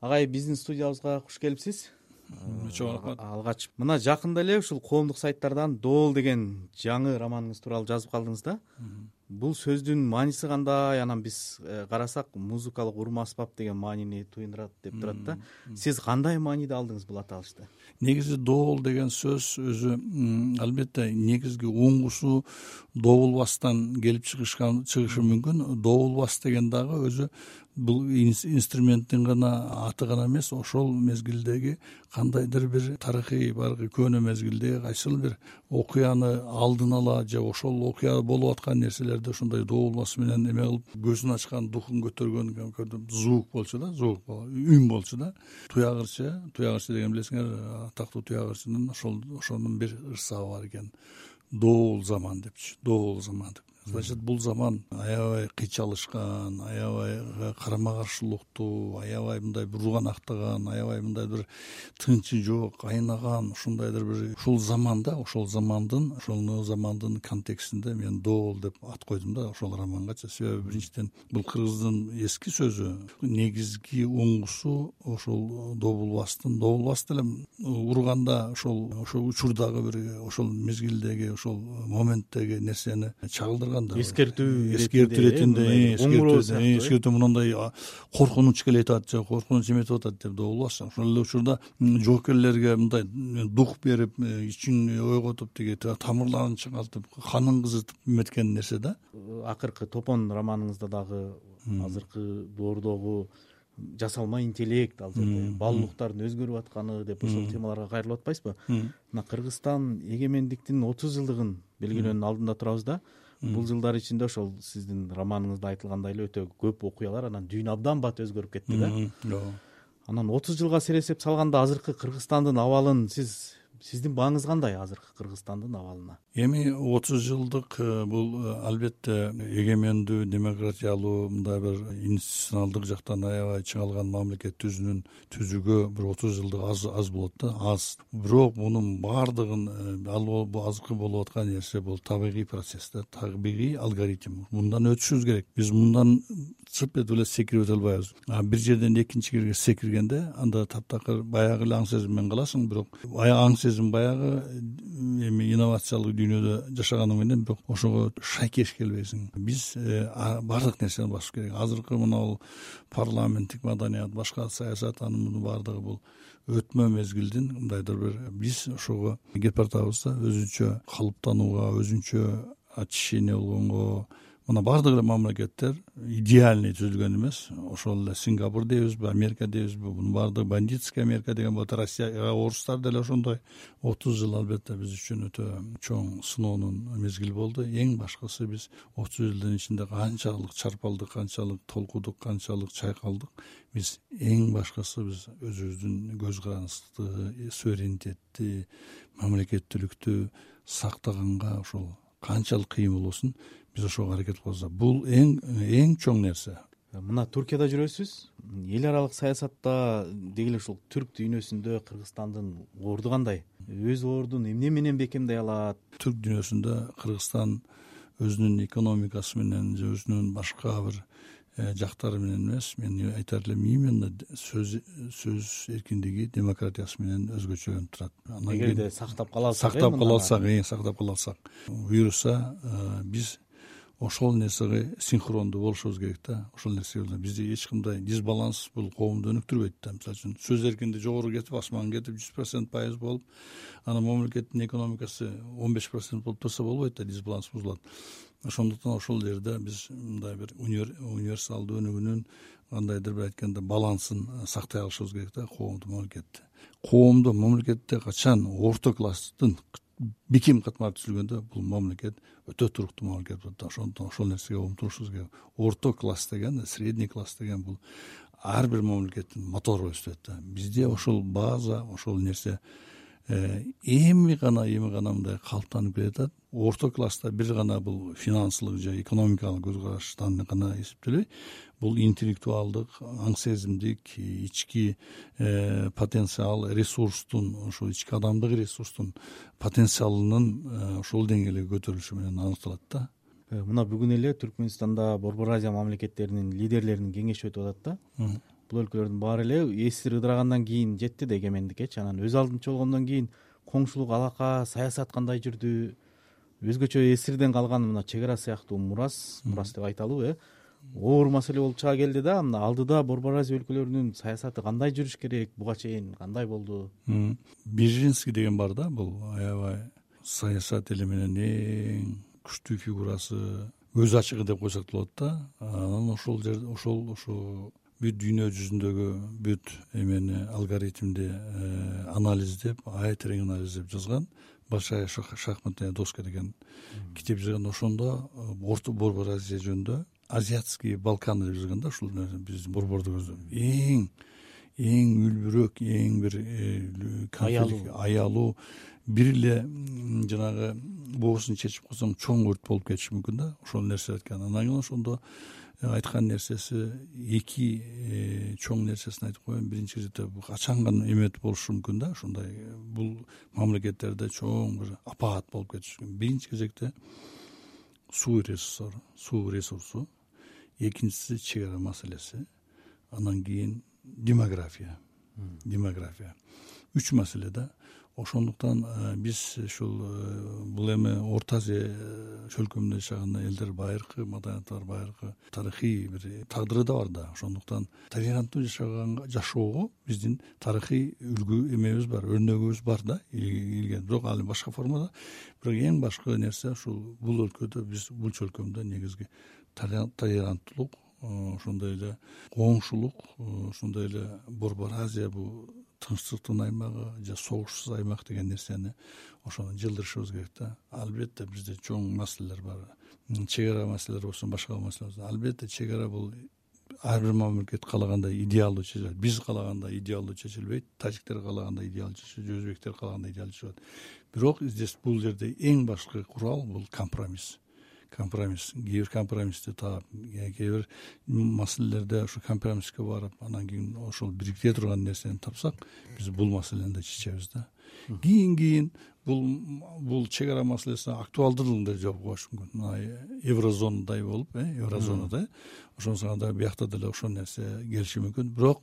агай биздин студиябызга куш келипсиз. Чоң рахмат. Алгач мына жакында эле ушул коомдук сайттардан доол деген жаңы романыңыз тууралуу жазып калдыңыз да. Бул сөздүн мааниси кандай? Анан биз э, карасак музыкалык урма асбап деген маанини туюндурат деп турат да. Сиз кандай мааниде алдыңыз бул аталышты? Негизи доол деген сөз өзү албетте негизги уңгусу добулбастан келип чыгышы мүмкүн. Добулбас деген дагы өзү бул инструменттин гана аты гана эмес ошол мезгилдеги кандайдыр бир тарыхый баягы көөнө мезгилдеги кайсыл бир окуяны алдын ала же ошол окуя болуп аткан нерселерди ушундай добулбас менен эме кылып көзүн ачкан духун көтөргөн звук болчу да звук үн болчу да. Туягырчы туягырчы деген билесиңер атактуу туягырчынын ошол ошонун бир ырсабы бар экен. Доол заман депчи доол заман деп значит бул заман аябай кыйчалышкан аябай карама каршылыктуу аябай мындай бурганактаган аябай мындай бир тынчы жок кайнаган ушундайдыр бир ушул заман да ошол замандын ошол замандын контекстинде мен доол деп ат койдум да ошол романгачы себеби биринчиден бул кыргыздын эски сөзү негизги уңгусу ошол добулбастын добулбас деле урганда ошол ошол учурдагы бир ошол мезгилдеги ошол моменттеги нерсени чагылдырган эскертүү эскертүү иретинде эскертүү мындай коркунуч келип атат же коркунуч эметип атат деп ошол эле учурда жоокерлерге мындай дух берип ичин ойготуп тиги тамырларын чыңалтып канын кызытып эметкен нерсе да? Акыркы топон романыңызда дагы азыркы доордогу жасалма интеллект ал жерде баалуулуктардын өзгөрүп атканы деп ошол темаларга кайрылып атпайсызбы? Мына кыргызстан эгемендиктин отуз жылдыгын белгилөөнүн алдында турабыз да бул жылдар ичинде ошол сиздин романыңызда айтылгандай эле өтө көп окуялар анан дүйнө абдан бат өзгөрүп кетти да. Ооба анан отуз жылга сересеп салганда азыркы кыргызстандын абалын сиз сиздин бааңыз кандай азыркы кыргызстандын абалына? Эми отуз жылдык э, бул э, албетте эгемендүү демократиялуу мындай бир институционалдык жактан аябай чыңалган мамлекет түзүүнүн түзүүгө бир отуз жылдык аз аз болот да аз. Бирок мунун баардыгын э, ал азыркы болуп аткан нерсе бул табигый процесс да табигый алгоритм. Мындан өтүшүбүз керек. Биз мындан чып этип эле секирип өтө албайбыз. Бир жерден экинчи жерге секиргенде анда таптакыр баягы эле аң сезим менен каласың бирок аң сезим баягы эми инновациялык дүйнөдө жашаганың менен бирок ошого шайкеш келбейсиң. Биз э, баардык нерсени басыш керек. Азыркы мынабул парламенттик маданият башка саясат анын мунун баардыгы бул. Өтмө мезгилдин мындайдыр бир. Биз ошого кетип баратабыз да өзүнчө калыптанууга өзүнчө очищение болгонго мына баардык эле мамлекеттер идеальный түзүлгөн эмес. Ошол эле сингапур дейбизби америка дейбизби мунун баардыгы бандитский америка деген болот россия орустар деле ошондой. Отуз жыл албетте биз үчүн өтө чоң сыноонун мезгили болду. Эң башкысы биз отуз жылдын ичинде канчалык чарпалдык канчалык толкудук канчалык чайкалдык. Биз эң башкысы биз өзүбүздүн көз карандыкты суверенитетти мамлекеттүүлүктү сактаганга ошол канчалык кыйын болбосун биз ошого аракет кылабыз бул эң эң чоң нерсе. Мына туркияда жүрөсүз. Эл аралык саясатта деги эле ушул түрк дүйнөсүндө кыргызстандын орду кандай? Өз ордун эмне менен бекемдей алат? Түрк дүйнөсүндө кыргызстан өзүнүн экономикасы менен же өзүнүн башка бир Э, жактары менен эмес. Мен айтар элем именно сөз сөз эркиндиги демократиясы менен өзгөчөлөнүп турат. Эгерде сактап кала алсак сактап кала алсак сактап кала алсак буюрса э, биз ошол нерсеге синхрондуу болушубуз керек да. Ошол нерсе бизде эч кандай дисбаланс бул коомду өнүктүрбөйт да. Мисалы үчүн сөз эркиндиги жогору кетип асманга кетип жүз процент пайыз болуп анан мамлекеттин экономикасы он беш процент болуп турса болбойт да дисбаланс бузулат. Ошондуктан ошол жерде биз мындай бир универсалдуу өнүгүүнүн кандайдыр бир айтканда балансын сактай алышыбыз керек да коомду мамлекетти. Коомду мамлекетте качан орто класстын бекем катмары түзүлгөндө бул мамлекет өтө туруктуу мамлекет болот да. Ошондуктан ошол нерсеге умтулушубуз керек орто класс деген средний класс деген бул ар бир мамлекеттин мотору болуп да. Бизде ошол база ошол нерсе эми гана эми гана мындай калыптанып келатат орто класста бир гана бул финансылык же экономикалык көз караштан гана эсептелбей бул интеллектуалдык аң сезимдик ички э, потенциал ресурстун ошол ички адамдык ресурстун потенциалынын э, ошол деңгээлге көтөрүлүшү менен аныкталат да. Мына бүгүн эле түркмөнстанда борбор азия мамлекеттеринин лидерлеринин кеңеши өтүп атат да бул өлкөлөрдүн баары эле ссср ыдырагандан кийин жетти да эгемендиккечи анан өз алдынча болгондон кийин коңшулук алака саясат кандай жүрдү. Өзгөчө сссрден калган мына чек ара сыяктуу мурас мурас деп айталыбы э. Оор маселе болуп чыга келди да мына алдыда борбор азия өлкөлөрүнүн саясаты кандай жүрүш керек буга чейин кандай болду? Бежинский деген бар да бул аябай саясат эли менен эң күчтүү фигурасы. Көз ачыгы деп койсок болот да. Анан ошол жерде ошол ошо бүт дүйнө жүзүндөгү бүт эмени алгоритмди э, анализдеп ай терең анализдеп жазган большая шахматная доска деген китеп жазган. Ошондо э, орто борбор азия жөнүндө азиатский балканы деп жазган да ушул биздин борбордук эң эң үлбүрөөк эң бир э, аялуу. бир эле жанагы боосун чечип койсоң чоң өрт болуп кетиши мүмкүн да. Ошол нерсе айткан анан кийин ошондо э, айткан нерсеси эки чоң нерсесин айтып коеюн. Биринчи кезекте качан гана эметип болушу мүмкүн да. Ушундай бул мамлекеттерде чоң бир апаат болуп кетиши мүмкүн. Биринчи кезекте суу ресурсу суу ресурсу. Экинчиси чек ара маселеси. Андан кийин демография демография. Үч маселе да. Ошондуктан э, биз ушул э, бул эми орто азия э, чөлкөмүндө жашаган элдер байыркы маданияты бар байыркы тарыхый бир тагдыры да бар да. Ошондуктан толеранттуу жашаган жашоого биздин тарыхый үлгү эмебиз бар өрнөгүбүз бар да бирок ал башка формада бирок эң башкы нерсе ушул бул өлкөдө биз бул чөлкөмдө негизги толеранттуулук ошондой эле коңшулук ошондой эле борбор азия бул тынчтыктын аймагы же согушсуз аймак деген нерсени ошону жылдырышыбыз керек да. Албетте бизде чоң маселелер бар. Чек ара маселелер болсун башка маселе болсун. Албетте чек ара бул ар бир мамлекет каалагандай идеалдуу чечилет. Биз каалагандай идеалдуу чечилбейт тажиктер каалагандай идеалдуу чечилбейт өзбектер каалагандай идеалдуу чечилбейт бирок здесь бул жерде эң башкы курал бул компромисс компромисс кээ бир компромиссти таап кээ бир маселелерде ушу компромисске барып анан кийин ошол бирикте турган нерсени тапсак биз бул маселени да чечебиз да кийин кийин бул бул чек ара маселеси актуалдуулугун да жок коюш мүмкүн мына еврозонадай болуп э еврозонадай ошонусу анда биякта деле ошол нерсе келиши мүмкүн. Бирок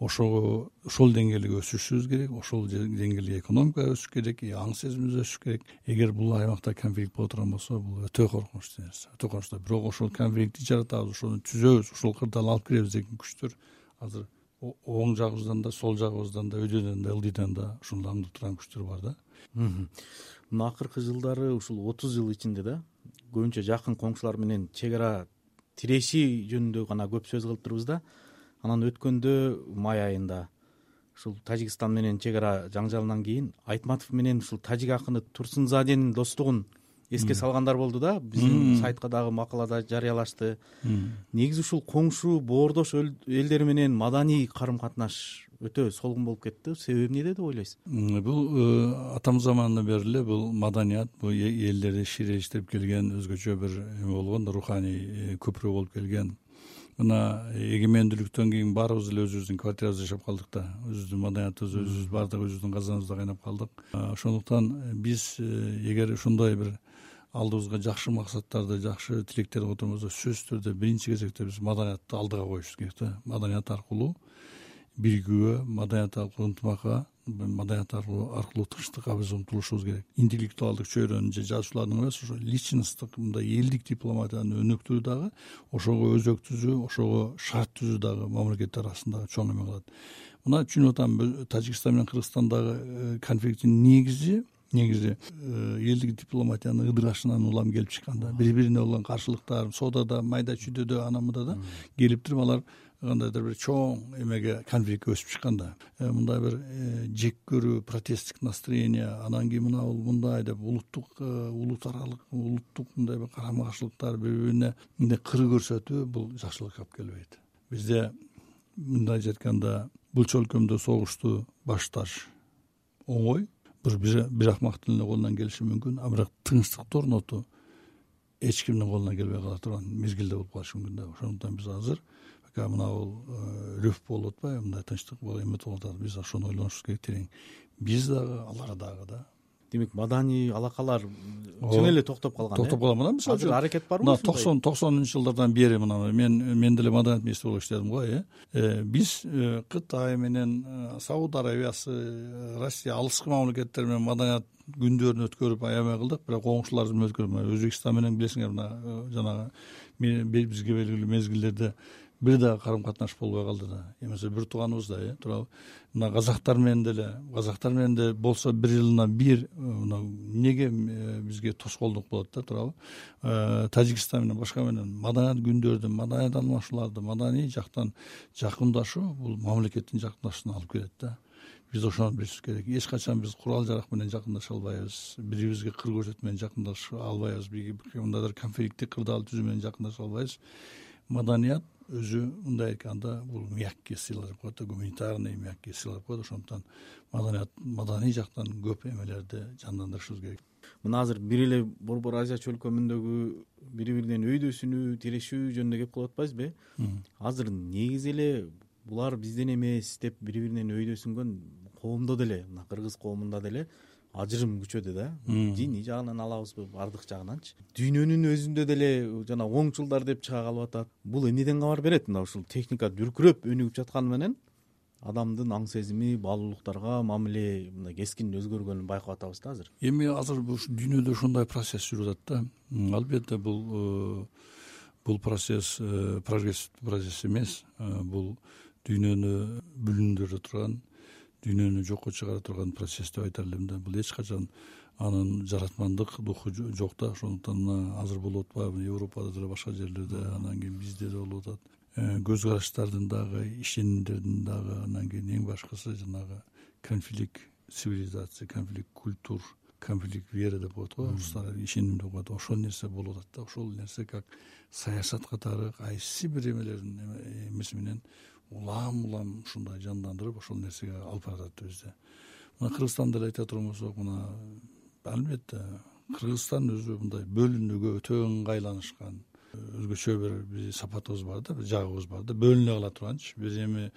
ошого ошол деңгээлге өсүшүбүз керек ошол деңгээлге экономика өсүш керек аң сезимибиз өсүш керек. Эгер бул аймакта конфликт боло турган болсо бул өтө коркунучтуу нерсе өтө коркунучтуу. Бирок ошол конфликтти жаратабыз ошону түзөбүз ошол кырдаал алып киребиз деген күчтөр. Азыр оң жагыбыздан да сол жагыбыздан да өйдөдөн да ылдыйдан да ушул аңдып турган күчтөр бар да. Мына акыркы жылдары ушул отуз жыл ичинде да көбүнчө жакын коңшулар менен чек ара тиреши жөнүндө гана көп сөз кылып да. Анан өткөндө май айында ушул тажикстан менен чек ара жаңжалынан кийин айтматов менен ушул тажик акыны турсунзаденин достугун эске салгандар болду да. Биздин сайтка дагы макалада жарыялашты. Негизи ушул коңшу боордош элдер менен маданий карым катнаш өтө солгун болуп кетти. Себеби эмнеде деп ойлойсуз бул э, атамыз заманынан бери эле бул маданият бул э, элдерди ширетиштирип келген өзгөчө бир эме болгон руханий э, көпүрө болуп келген. Мына эгемендүүлүктөн кийин баарыбыз эле өзүбүздүн квартирабызда жашап калдык да. Өзүбүздүн маданиятыбыз өзүбүз баардыгы өзүбүздүн казаныбызда кайнап калдык. Ошондуктан биз эгер ушундай бир алдыбызга жакшы максаттарды жакшы тилектерди койгон болсок сөзсүз түрдө биринчи кезекте биз маданиятты алдыга коюшубуз керек да. Маданият аркылуу биригүүгө маданият аркылуу ынтымакка маданият аркылуу тынчтыкка биз умтулушубуз керек. Интеллектуалдык чөйрөнү же жазуучулардын эмес ошо личностдук мындай элдик дипломатияны өнүктүрүү дагы ошого өзөк түзүү ошого шарт түзүү дагы мамлекеттер арасындагы чоң эме кылат. Мына түшүнүп атам тажикстан менен кыргызстандагы э, конфликттин негизи негизи э, элдик дипломатиянын ыдырашынан улам келип чыккан да. Бири бирине болгон каршылыктар соодада майда чүйдөдө анан мында да келип туруп алар кандайдыр бир чоң эмеге конфликтке өсүп чыккан да. Э, мындай бир э, жек көрүү протесттик настроение анан кийин мына бул мындай деп улуттук улут аралык улуттук мындай бир карама каршылыктар бири бирине мындай кыр көрсөтүү бул жакшылыкка алып келбейт. Бизде мындайча айтканда бул чөлкөмдө согушту башташ оңой бир акмактын эле колунан келиши мүмкүн а бирок тынчтыкты орнотуу эч кимдин колунан келбей кала турган мезгилде болуп калышы мүмкүн да. Ошондуктан биз азыр пока мына бул э, рөф болуп атпайбы мындай тынчтык эметип атат биз ошону ойлонушубуз керек терең. Биз дагы алар дагы да. Демек маданий алакалар чын эле токтоп калган токтоп калган мына мисалы үчүн аракет барбы мына токсон токсонунчу жылдардан бери мына мен мен деле маданият министри болуп иштедим го э. э биз э, кытай менен э, сауд арабиясы россия алыскы мамлекеттер менен маданият күндөрүн өткөрүп аябай кылдык бирок коңшуларыбыз менен өткөрүп өзбекстан менен билесиңер мына жанагы бизге белгилүү мезгилдерде бир дагы карым катнаш болбой калды да. Эмесе бир тууганыбыздай э туурабы. Мына казактар менен деле казактар менен деле болсо бир жылына бир э, мына эмнеге э, бизге тоскоолдук болот да туурабы. Э, тажикстан менен башка менен маданият күндөрдү маданият алмашууларды маданий жактан жакындашуу бул мамлекеттин жакындашууна алып келет да. Биз ошону билишибиз керек. Эч качан биз курал жарак менен жакындаша албайбыз. Бири бирибизге кыр көрсөтүү менен жакындаша албайбыз. Кандайдыр конфликттик кырдаал түзүү менен жакындаша албайбыз. Маданият өзү мындай айтканда бул мягкие сила деп коет да гуманитарный мягкие сила деп коет. Ошондуктан маданият маданий жактан көп эмелерди жандандырышыбыз керек. Мына азыр бир эле борбор азия чөлкөмүндөгү бири биринен өйдөсүнүү тирешүү жөнүндө кеп кылып атпайбызбы? Азыр негизи эле булар бизден эмес деп бири биринен өйдөсүнгөн коомдо деле мына кыргыз коомунда деле ажырым күчөдү да. Диний жагынан алабызбы баардык жагынанчы. Дүйнөнүн өзүндө деле жана оңчулдар деп чыга калып атат бул эмнеден кабар берет мына ушул техника дүркүрөп өнүгүп жатканы менен адамдын аң сезими баалуулуктарга мамиле мындай кескин өзгөргөнүн байкап атабыз да азыр. Эми азыр ушу дүйнөдө ушундай процесс жүрүп атат да. Албетте бул э, бул процесс э, прогрессивдүү процесс эмес. Э, бул дүйнөнү бүлүндүрө турган дүйнөнү жокко чыгара турган процесс деп айтар элем да. Бул эч качан анын жаратмандык духу жок да ошондуктан мына азыр болуп атпайбы европада деле башка жерлерде анан кийин бизде да болуп атат. Э, көз караштардын дагы ишенимдердин дагы анан кийин эң башкысы жанагы конфликт цивилизация конфликт культур конфликт вера деп коет го. Орустар ишеним деп коет. Ошол нерсе болуп атат да. Ошол нерсе как саясат катары кайсы бир эмелердин эмеси менен улам улам ушундай жандандырып ошол нерсеге алып баратат бизди мына кыргызстанды эле айта турган болсок мына албетте кыргызстан өзү мындай бөлүнүүгө өтө ыңгайланышкан өзгөчө бир биздин сапатыбыз бар да бир жагыбыз бар да бөлүнө кала турганчы. Бир эми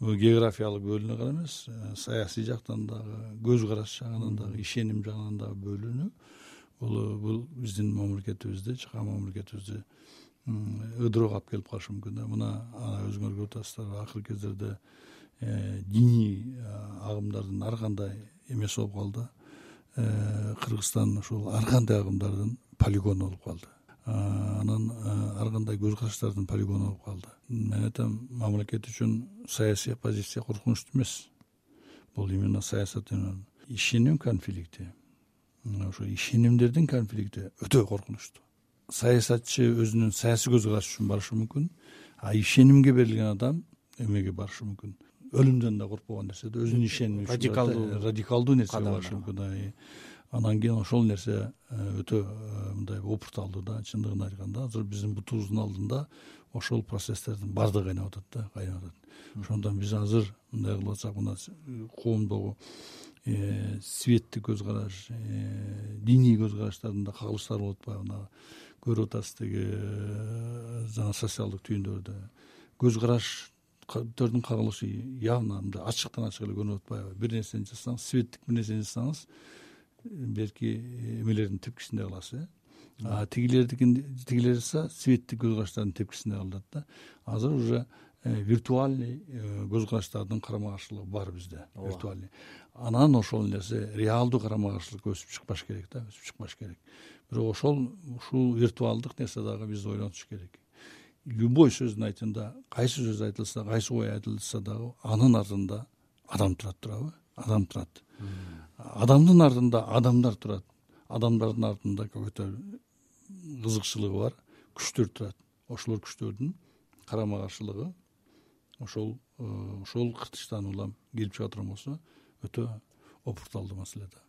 географиялык бөлүнүү гана эмес э, саясий жактан дагы көз караш жагынан дагы ишеним жагынан дагы бөлүнүү. Бул бул биздин мамлекетибизди чыккан мамлекетибизди ыдыроого алып келип калышы мүмкүн да. Мына өзүңөр көрүп атасыздар акыркы кездерде э, диний э, агымдардын ар кандай эмеси болуп калды. Э, кыргызстан ушул ар кандай агымдардын полигону болуп калды. Анан ар кандай көз караштардын полигону болуп калды. Мен айтам мамлекет үчүн саясий оппозиция коркунучтуу эмес. Бул именно саясат ишеним конфликти ошо ишенимдердин конфликти өтө коркунучтуу саясатчы өзүнүн саясий көз карашы үчүн барышы мүмкүн. А ишенимге берилген адам эмеге барышы мүмкүн. Өлүмдөн да коркпогон нерсе да өзүнүн ишеними үчүн радикалдуу радикалдуу нерсеге барышы мүмкүн анан кийин ошол нерсе э, өтө э, мындай опурталдуу да чындыгын айтканда азыр биздин бутубуздун алдында ошол процесстердин баардыгы кыйнап атат да кыйнап атат. Ошондуктан биз азыр мындай кылып атсак мына коомдогу светтик көз караш диний көз караштардын да кагылыштары болуп атпайбы мына көрүп атасыз тиги э, социалдык түйүндөрдө көз караштердин кагылышы явно мындай ачыктан ачык эле көрүнүп атпайбы. Бир нерсени жазсаңыз светтик бир нерсени жазсаңыз берки эмелердин тепкисинде каласыз э. А тигилердикин тигилер жазса светтик көз караштардын тепкисинде калат да. Азыр уже э, виртуальный көз караштардын карама каршылыгы бар бизде. Виртуальный. Анан ошол нерсе реалдуу карама каршылыкка өсүп чыкпаш керек да өсүп чыкпаш керек. Бирок ошол ушул виртуалдык нерсе дагы бизди ойлонтуш керек. Любой сөздүн айтымында кайсы сөз айтылса кайсы ой айтылса дагы анын артында адам турат туурабы адам турат. Адамдын артында адамдар турат. Адамдардын артында какой то кызыкчылыгы бар күчтөр турат. Ошол күчтөрдүн карама каршылыгы ошол э, ошол кыртычтан улам келип чыга турган болсо өтө опурталдуу маселе да